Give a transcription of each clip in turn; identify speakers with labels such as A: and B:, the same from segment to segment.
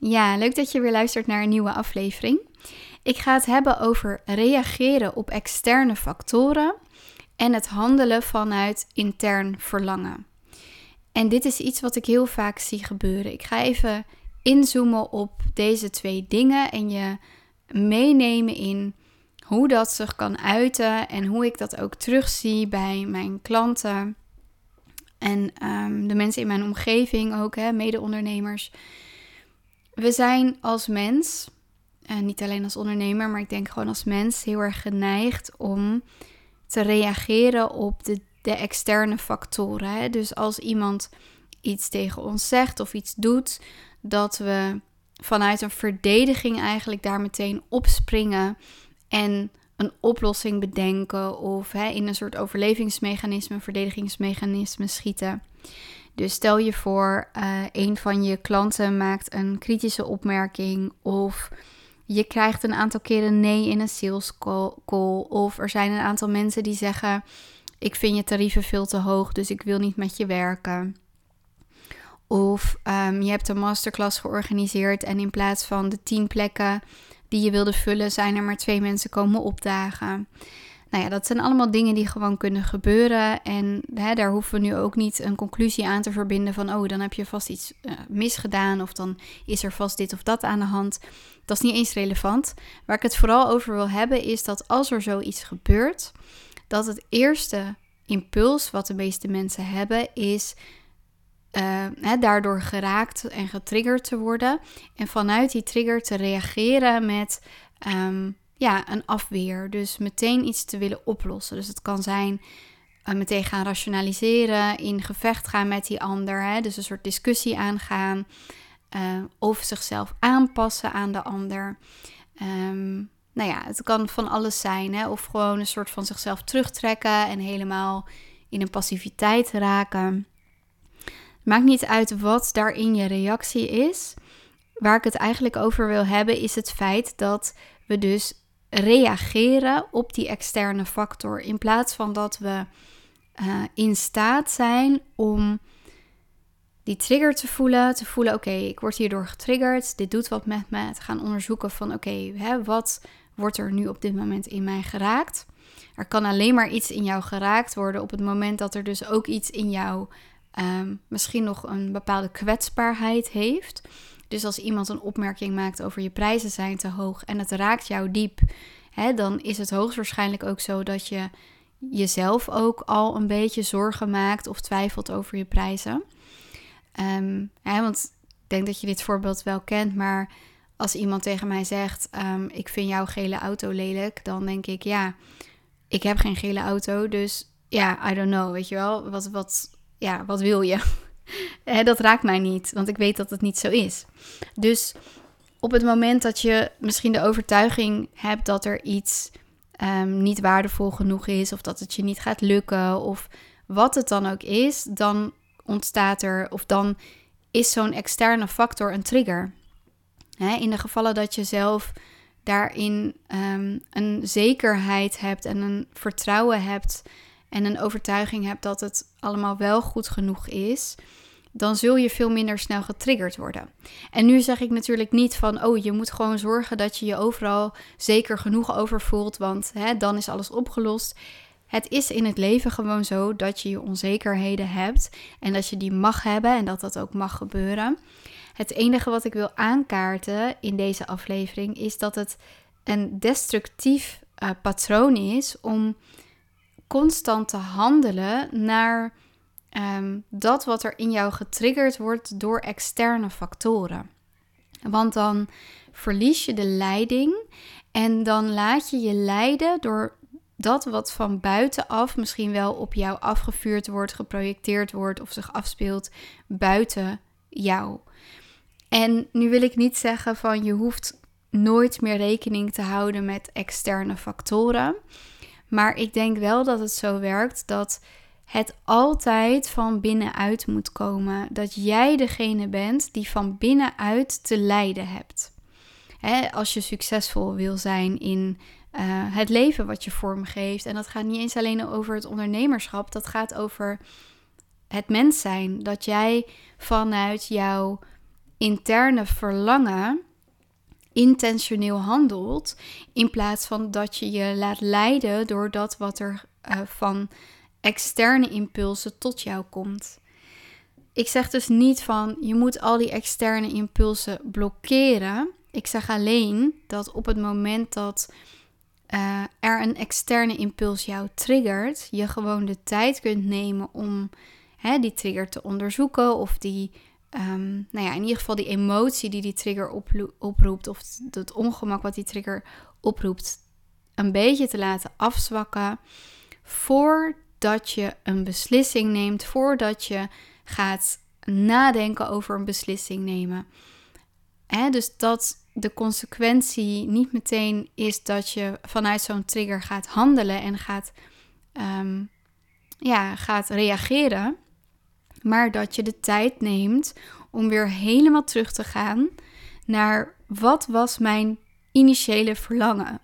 A: Ja, leuk dat je weer luistert naar een nieuwe aflevering. Ik ga het hebben over reageren op externe factoren en het handelen vanuit intern verlangen. En dit is iets wat ik heel vaak zie gebeuren. Ik ga even inzoomen op deze twee dingen en je meenemen in hoe dat zich kan uiten en hoe ik dat ook terugzie bij mijn klanten en ehm, de mensen in mijn omgeving ook, mede-ondernemers. We zijn als mens, en niet alleen als ondernemer, maar ik denk gewoon als mens, heel erg geneigd om te reageren op de, de externe factoren. Dus als iemand iets tegen ons zegt of iets doet, dat we vanuit een verdediging eigenlijk daar meteen opspringen en een oplossing bedenken of hè, in een soort overlevingsmechanisme, verdedigingsmechanisme schieten. Dus stel je voor, uh, een van je klanten maakt een kritische opmerking of je krijgt een aantal keren nee in een sales call, of er zijn een aantal mensen die zeggen ik vind je tarieven veel te hoog, dus ik wil niet met je werken. Of um, je hebt een masterclass georganiseerd en in plaats van de tien plekken die je wilde vullen, zijn er maar twee mensen komen opdagen. Nou ja, dat zijn allemaal dingen die gewoon kunnen gebeuren. En hè, daar hoeven we nu ook niet een conclusie aan te verbinden van, oh, dan heb je vast iets uh, misgedaan of dan is er vast dit of dat aan de hand. Dat is niet eens relevant. Waar ik het vooral over wil hebben is dat als er zoiets gebeurt, dat het eerste impuls wat de meeste mensen hebben is hè, daardoor geraakt en getriggerd te worden. En vanuit die trigger te reageren met um, ja, een afweer. Dus meteen iets te willen oplossen. Dus het kan zijn uh, meteen gaan rationaliseren, in gevecht gaan met die ander. Hè, dus een soort discussie aangaan. Uh, of zichzelf aanpassen aan de ander. Um, nou ja, het kan van alles zijn. Hè? Of gewoon een soort van zichzelf terugtrekken en helemaal in een passiviteit raken. Maakt niet uit wat daarin je reactie is. Waar ik het eigenlijk over wil hebben, is het feit dat we dus reageren op die externe factor. In plaats van dat we uh, in staat zijn om die trigger te voelen. Te voelen, oké, ik word hierdoor getriggerd. Dit doet wat met me. Te gaan onderzoeken van, oké, wat wordt er nu op dit moment in mij geraakt? Er kan alleen maar iets in jou geraakt worden op het moment dat er dus ook iets in jou um, misschien nog een bepaalde kwetsbaarheid heeft. Dus als iemand een opmerking maakt over je prijzen zijn te hoog en het raakt jou diep, hè, dan is het hoogstwaarschijnlijk ook zo dat je jezelf ook al een beetje zorgen maakt of twijfelt over je prijzen. Um, hè, want ik denk dat je dit voorbeeld wel kent, maar als iemand tegen mij zegt: um, Ik vind jouw gele auto lelijk, dan denk ik: Ja, ik heb geen gele auto, dus ja, I don't know, weet je wel. Wat, wat, ja, wat wil je? dat raakt mij niet, want ik weet dat het niet zo is. Dus op het moment dat je misschien de overtuiging hebt dat er iets um, niet waardevol genoeg is, of dat het je niet gaat lukken, of wat het dan ook is, dan ontstaat er, of dan is zo'n externe factor een trigger. in de gevallen dat je zelf daarin um, een zekerheid hebt en een vertrouwen hebt en een overtuiging hebt dat het allemaal wel goed genoeg is, dan zul je veel minder snel getriggerd worden. En nu zeg ik natuurlijk niet van, oh, je moet gewoon zorgen dat je je overal zeker genoeg over voelt, want hè, dan is alles opgelost. Het is in het leven gewoon zo dat je je onzekerheden hebt en dat je die mag hebben en dat dat ook mag gebeuren. Het enige wat ik wil aankaarten in deze aflevering is dat het een destructief uh, patroon is om constant te handelen naar Ehm, dat wat er in jou getriggerd wordt door externe factoren. Want dan verlies je de leiding en dan laat je je leiden door dat wat van buitenaf misschien wel op jou afgevuurd wordt, geprojecteerd wordt of zich afspeelt buiten jou. En nu wil ik niet zeggen van je hoeft nooit meer rekening te houden met externe factoren. Maar ik denk wel dat het zo werkt dat het altijd van binnenuit moet komen. Dat jij degene bent die van binnenuit te lijden hebt. als je succesvol wil zijn in uh, het leven wat je vormgeeft. En dat gaat niet eens alleen over het ondernemerschap, dat gaat over het mens zijn. Dat jij vanuit jouw interne verlangen intentioneel handelt, in plaats van dat je je laat leiden door dat wat er uh, van externe impulsen tot jou komt. Ik zeg dus niet van je moet al die externe impulsen blokkeren. Ik zeg alleen dat op het moment dat uh, er een externe impuls jou triggert, je gewoon de tijd kunt nemen om hè, die trigger te onderzoeken of die, um, nou ja, in ieder geval die emotie die die trigger oproept of het ongemak wat die trigger oproept, een beetje te laten afzwakken voordat je een beslissing neemt, voordat je gaat nadenken over een beslissing nemen. Hè, dus dat de consequentie niet meteen is dat je vanuit zo'n trigger gaat handelen en gaat, um, ja, gaat reageren, maar dat je de tijd neemt om weer helemaal terug te gaan naar wat was mijn initiële verlangen.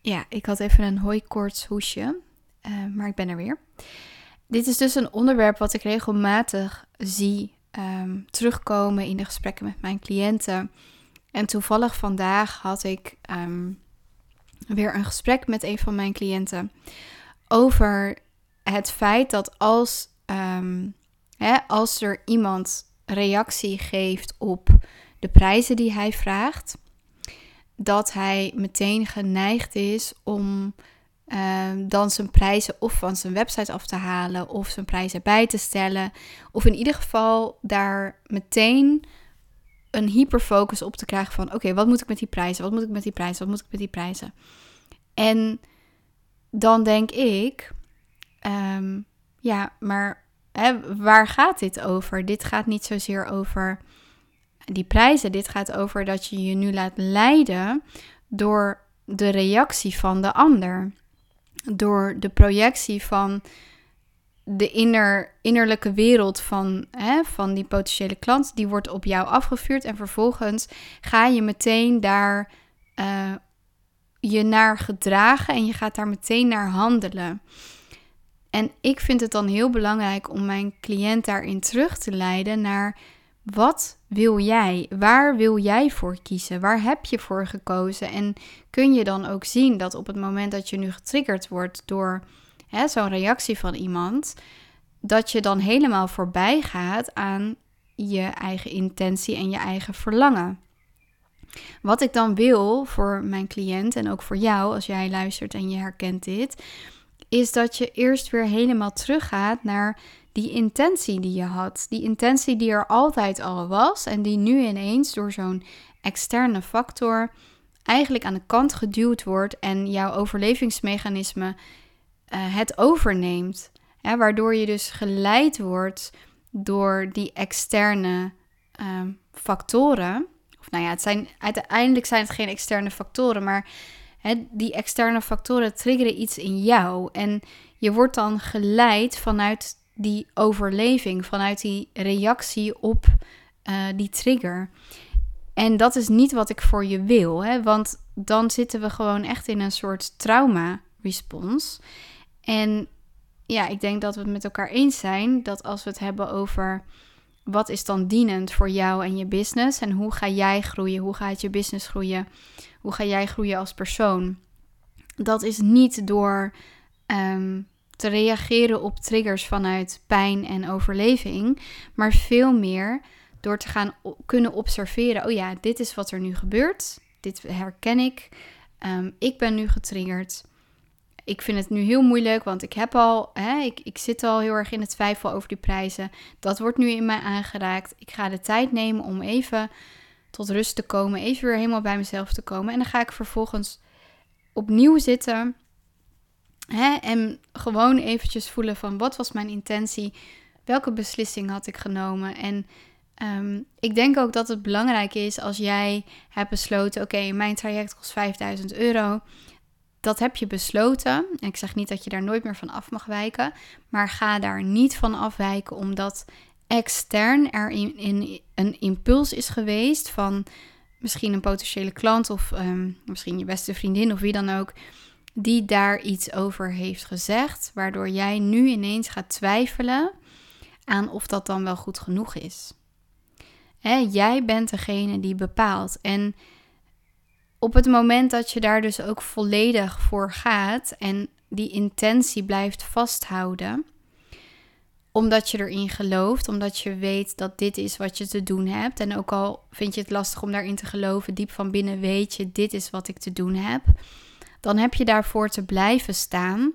A: Ja, ik had even een hooikoorts hoesje, uh, maar ik ben er weer. Dit is dus een onderwerp wat ik regelmatig zie um, terugkomen in de gesprekken met mijn cliënten. En toevallig vandaag had ik ehm, weer een gesprek met een van mijn cliënten over het feit dat als, um, hè, als er iemand reactie geeft op de prijzen die hij vraagt, dat hij meteen geneigd is om Ehm, dan zijn prijzen of van zijn website af te halen of zijn prijzen bij te stellen. Of in ieder geval daar meteen een hyperfocus op te krijgen van oké, wat moet ik met die prijzen? Wat moet ik met die prijzen? Wat moet ik met die prijzen? En dan denk ik, ehm, ja, maar hè, waar gaat dit over? Dit gaat niet zozeer over die prijzen. Dit gaat over dat je je nu laat leiden door de reactie van de ander door de projectie van de inner, innerlijke wereld van, hè, van die potentiële klant, die wordt op jou afgevuurd en vervolgens ga je meteen daar uh, je naar gedragen en je gaat daar meteen naar handelen. En ik vind het dan heel belangrijk om mijn cliënt daarin terug te leiden naar wat wil jij? Waar wil jij voor kiezen? Waar heb je voor gekozen? En kun je dan ook zien dat op het moment dat je nu getriggerd wordt door zo'n reactie van iemand, dat je dan helemaal voorbij gaat aan je eigen intentie en je eigen verlangen. Wat ik dan wil voor mijn cliënt en ook voor jou, als jij luistert en je herkent dit, is dat je eerst weer helemaal teruggaat naar die intentie die je had. Die intentie die er altijd al was en die nu ineens door zo'n externe factor eigenlijk aan de kant geduwd wordt en jouw overlevingsmechanisme uh, het overneemt. waardoor je dus geleid wordt door die externe uh, factoren. Of nou ja, het zijn, uiteindelijk zijn het geen externe factoren, maar die externe factoren triggeren iets in jou. En je wordt dan geleid vanuit die overleving, vanuit die reactie op uh, die trigger. En dat is niet wat ik voor je wil, hè? want dan zitten we gewoon echt in een soort trauma-response. En ja, ik denk dat we het met elkaar eens zijn dat als we het hebben over wat is dan dienend voor jou en je business? En hoe ga jij groeien, hoe gaat je business groeien, hoe ga jij groeien als persoon. Dat is niet door ehm, te reageren op triggers vanuit pijn en overleving, maar veel meer door te gaan kunnen observeren: oh ja, dit is wat er nu gebeurt, dit herken ik, um, ik ben nu getriggerd. Ik vind het nu heel moeilijk, want ik heb al, hè, ik, ik zit al heel erg in het twijfel over die prijzen. Dat wordt nu in mij aangeraakt. Ik ga de tijd nemen om even tot rust te komen, even weer helemaal bij mezelf te komen. En dan ga ik vervolgens opnieuw zitten Hè? En gewoon eventjes voelen van wat was mijn intentie? Welke beslissing had ik genomen? En um, ik denk ook dat het belangrijk is als jij hebt besloten: oké, mijn traject kost 5000 euro. Dat heb je besloten. En ik zeg niet dat je daar nooit meer van af mag wijken. Maar ga daar niet van afwijken omdat extern er in, een impuls is geweest van misschien een potentiële klant of um, misschien je beste vriendin of wie dan ook die daar iets over heeft gezegd, waardoor jij nu ineens gaat twijfelen aan of dat dan wel goed genoeg is. Hè, jij bent degene die bepaalt. En op het moment dat je daar dus ook volledig voor gaat en die intentie blijft vasthouden, omdat je erin gelooft, omdat je weet dat dit is wat je te doen hebt. En ook al vind je het lastig om daarin te geloven, diep van binnen weet je, dit is wat ik te doen heb. Dan heb je daarvoor te blijven staan.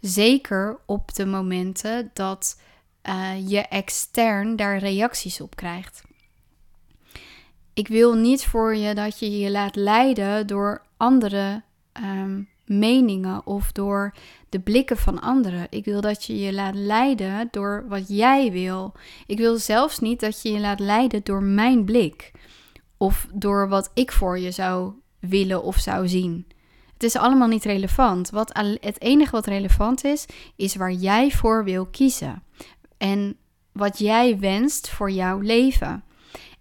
A: Zeker op de momenten dat uh, je extern daar reacties op krijgt. Ik wil niet voor je dat je je laat leiden door andere ehm, meningen of door de blikken van anderen. Ik wil dat je je laat leiden door wat jij wil. Ik wil zelfs niet dat je je laat leiden door mijn blik of door wat ik voor je zou willen of zou zien. Het is allemaal niet relevant. Wat, het enige wat relevant is, is waar jij voor wil kiezen. En wat jij wenst voor jouw leven.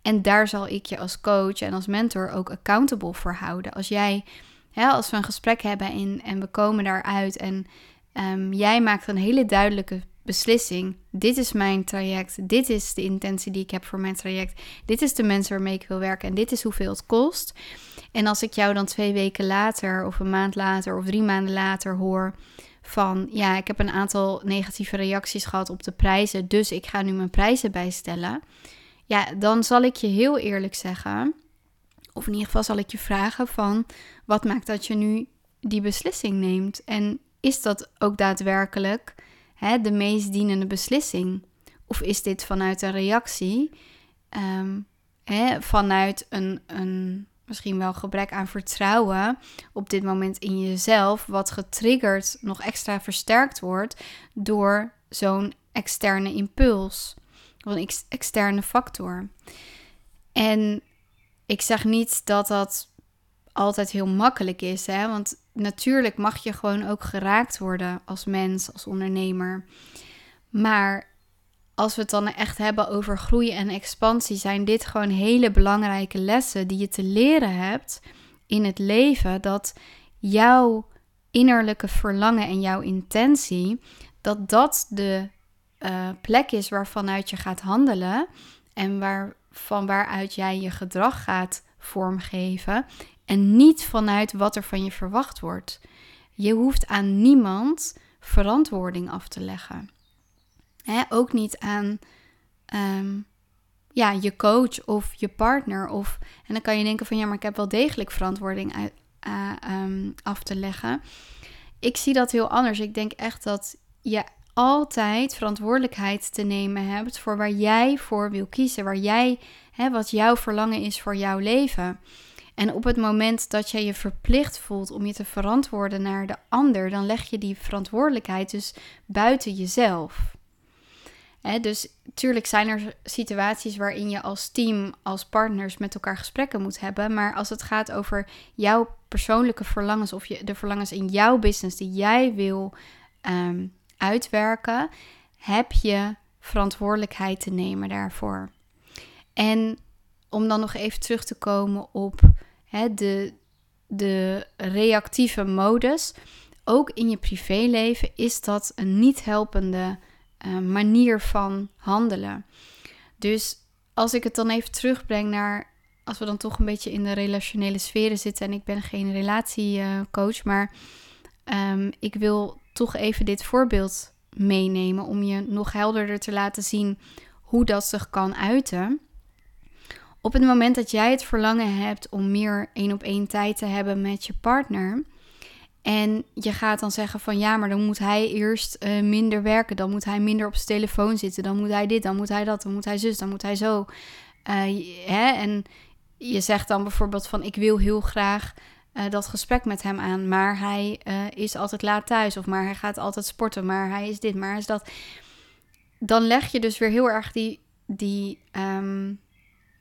A: En daar zal ik je als coach en als mentor ook accountable voor houden. Als jij ja, als we een gesprek hebben en, en we komen daaruit en um, jij maakt een hele duidelijke beslissing. Dit is mijn traject. Dit is de intentie die ik heb voor mijn traject. Dit is de mensen waarmee ik wil werken en dit is hoeveel het kost. En als ik jou dan twee weken later of een maand later of drie maanden later hoor van ja, ik heb een aantal negatieve reacties gehad op de prijzen, dus ik ga nu mijn prijzen bijstellen. Ja, dan zal ik je heel eerlijk zeggen, of in ieder geval zal ik je vragen van wat maakt dat je nu die beslissing neemt? En is dat ook daadwerkelijk hè, de meest dienende beslissing? Of is dit vanuit een reactie, ehm, hè, vanuit een, een misschien wel gebrek aan vertrouwen op dit moment in jezelf, wat getriggerd, nog extra versterkt wordt door zo'n externe impuls, of een externe factor. En ik zeg niet dat dat altijd heel makkelijk is, hè? want natuurlijk mag je gewoon ook geraakt worden als mens, als ondernemer. Maar als we het dan echt hebben over groei en expansie, zijn dit gewoon hele belangrijke lessen die je te leren hebt in het leven. Dat jouw innerlijke verlangen en jouw intentie, dat dat de uh, plek is waarvanuit je gaat handelen en waar, van waaruit jij je gedrag gaat vormgeven. En niet vanuit wat er van je verwacht wordt. Je hoeft aan niemand verantwoording af te leggen. ook niet aan ehm, ja, je coach of je partner. Of, en dan kan je denken van ja, maar ik heb wel degelijk verantwoording um, af te leggen. Ik zie dat heel anders. Ik denk echt dat je altijd verantwoordelijkheid te nemen hebt voor waar jij voor wil kiezen. Waar jij, hè, wat jouw verlangen is voor jouw leven. En op het moment dat jij je verplicht voelt om je te verantwoorden naar de ander, dan leg je die verantwoordelijkheid dus buiten jezelf. dus tuurlijk zijn er situaties waarin je als team, als partners met elkaar gesprekken moet hebben. Maar als het gaat over jouw persoonlijke verlangens of je, de verlangens in jouw business die jij wil ehm, uitwerken, heb je verantwoordelijkheid te nemen daarvoor. En om dan nog even terug te komen op hè, de, de reactieve modus. Ook in je privéleven is dat een niet helpende uh, manier van handelen. Dus als ik het dan even terugbreng naar, als we dan toch een beetje in de relationele sferen zitten, en ik ben geen relatiecoach, maar um, ik wil toch even dit voorbeeld meenemen om je nog helderder te laten zien hoe dat zich kan uiten. Op het moment dat jij het verlangen hebt om meer één op één tijd te hebben met je partner. En je gaat dan zeggen van ja, maar dan moet hij eerst uh, minder werken. Dan moet hij minder op zijn telefoon zitten. Dan moet hij dit, dan moet hij dat, dan moet hij zus, dan moet hij zo. Uh, hè? En je zegt dan bijvoorbeeld van ik wil heel graag uh, dat gesprek met hem aan. Maar hij is altijd laat thuis. Of maar hij gaat altijd sporten. Maar hij is dit, maar is dat. Dan leg je dus weer heel erg die, die um,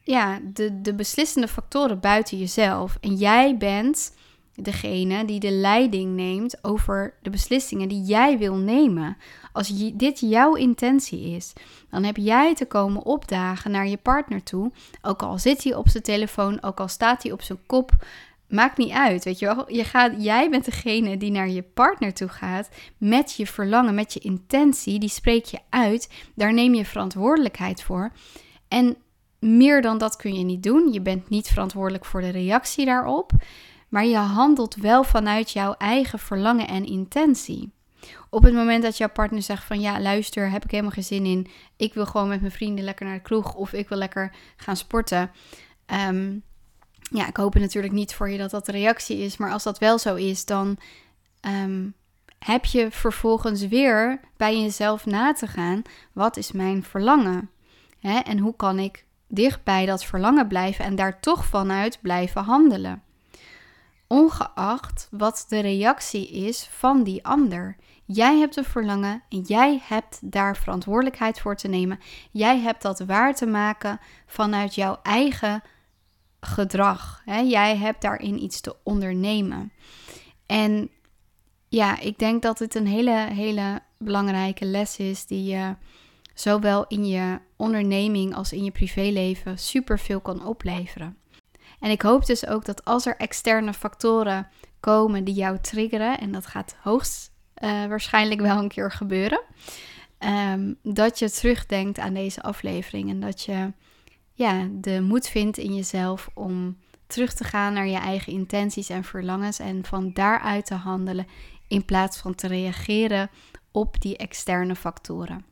A: ja, de, de beslissende factoren buiten jezelf. En jij bent degene die de leiding neemt over de beslissingen die jij wil nemen. Als je, dit jouw intentie is, dan heb jij te komen opdagen naar je partner toe. Ook al zit hij op zijn telefoon, ook al staat hij op zijn kop. Maakt niet uit, weet je wel. Je gaat, jij bent degene die naar je partner toe gaat met je verlangen, met je intentie. Die spreek je uit. Daar neem je verantwoordelijkheid voor. En meer dan dat kun je niet doen. Je bent niet verantwoordelijk voor de reactie daarop. Maar je handelt wel vanuit jouw eigen verlangen en intentie. Op het moment dat jouw partner zegt van ja, luister, heb ik helemaal geen zin in. Ik wil gewoon met mijn vrienden lekker naar de kroeg of ik wil lekker gaan sporten. Ehm, ja, ik hoop natuurlijk niet voor je dat dat de reactie is. Maar als dat wel zo is, dan ehm, heb je vervolgens weer bij jezelf na te gaan. Wat is mijn verlangen? Hè? En hoe kan ik dicht bij dat verlangen blijven en daar toch vanuit blijven handelen? Ongeacht wat de reactie is van die ander. Jij hebt een verlangen en jij hebt daar verantwoordelijkheid voor te nemen. Jij hebt dat waar te maken vanuit jouw eigen gedrag. Hè? Jij hebt daarin iets te ondernemen. En ja, ik denk dat het een hele, hele belangrijke les is die je zowel in je onderneming als in je privéleven super veel kan opleveren. En ik hoop dus ook dat als er externe factoren komen die jou triggeren, en dat gaat hoogst uh, waarschijnlijk wel een keer gebeuren, um, dat je terugdenkt aan deze aflevering en dat je ja, de moed vindt in jezelf om terug te gaan naar je eigen intenties en verlangens en van daaruit te handelen in plaats van te reageren op die externe factoren.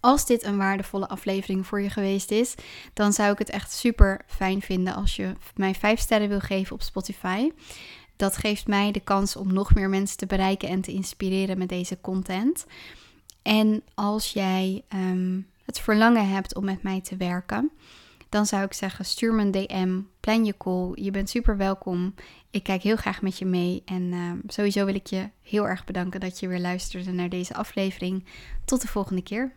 A: Als dit een waardevolle aflevering voor je geweest is, dan zou ik het echt super fijn vinden als je mij 5 sterren wil geven op Spotify. Dat geeft mij de kans om nog meer mensen te bereiken en te inspireren met deze content. En als jij ehm, het verlangen hebt om met mij te werken, dan zou ik zeggen: stuur me een DM, plan je call. Je bent super welkom. Ik kijk heel graag met je mee. En ehm, sowieso wil ik je heel erg bedanken dat je weer luisterde naar deze aflevering. Tot de volgende keer.